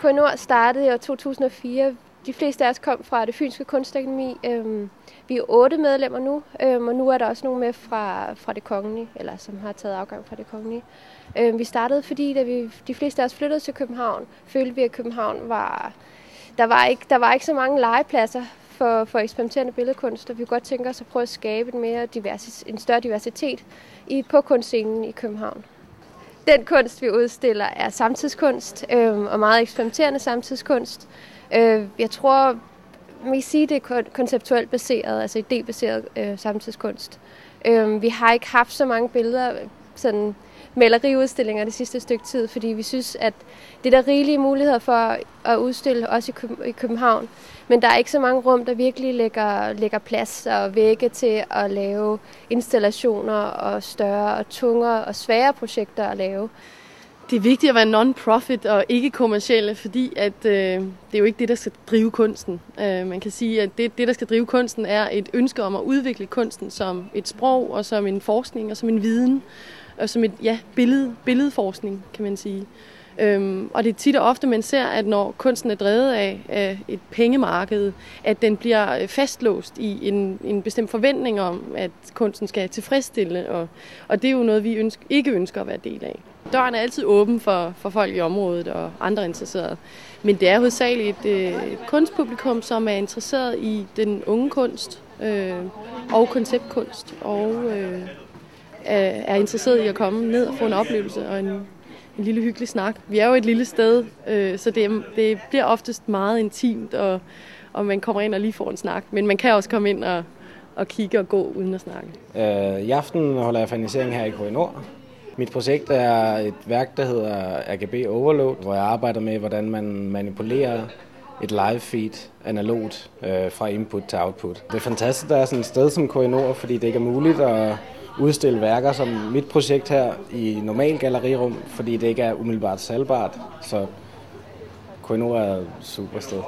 KNOR startede i år 2004. De fleste af os kom fra det Fynske Kunstakademi. Øhm, vi er otte medlemmer nu, øhm, og nu er der også nogle med fra, fra det kongelige, eller som har taget afgang fra det kongelige. Øhm, vi startede, fordi da vi, de fleste af os flyttede til København, følte vi, at København var... Der var ikke, der var ikke så mange legepladser for, for eksperimenterende billedkunst, og vi kunne godt tænke os at prøve at skabe en, mere divers, en større diversitet i, på kunstscenen i København. Den kunst, vi udstiller, er samtidskunst, øh, og meget eksperimenterende samtidskunst. Øh, jeg tror, man kan sige, det er konceptuelt baseret, altså idébaseret øh, samtidskunst. Øh, vi har ikke haft så mange billeder, sådan maleriudstillinger det sidste stykke tid, fordi vi synes, at det er der rigelige muligheder for at udstille, også i København. Men der er ikke så mange rum, der virkelig lægger, lægger plads og vægge til at lave installationer og større og tungere og svære projekter at lave. Det er vigtigt at være non-profit og ikke kommercielle, fordi at, øh, det er jo ikke det, der skal drive kunsten. Øh, man kan sige, at det, det, der skal drive kunsten, er et ønske om at udvikle kunsten som et sprog og som en forskning og som en viden og som et ja, billede, billedforskning, kan man sige. Øhm, og det er tit og ofte, man ser, at når kunsten er drevet af, af et pengemarked, at den bliver øh, fastlåst i en, en bestemt forventning om, at kunsten skal tilfredsstille, og, og det er jo noget, vi ønsker, ikke ønsker at være del af. Døren er altid åben for, for folk i området og andre interesserede. Men det er hovedsageligt et, øh, et kunstpublikum, som er interesseret i den unge kunst øh, og konceptkunst, og øh, er interesseret i at komme ned og få en oplevelse og en, en lille hyggelig snak. Vi er jo et lille sted, øh, så det, det bliver oftest meget intimt, og, og man kommer ind og lige får en snak. Men man kan også komme ind og, og kigge og gå uden at snakke. Øh, I aften holder jeg fanisering her i Korinor, mit projekt er et værk, der hedder RGB Overload, hvor jeg arbejder med, hvordan man manipulerer et live feed analogt øh, fra input til output. Det er fantastisk, at der er sådan et sted som Nord, fordi det ikke er muligt at udstille værker som mit projekt her i normal gallerirum, fordi det ikke er umiddelbart salgbart. Så KNO er et super sted.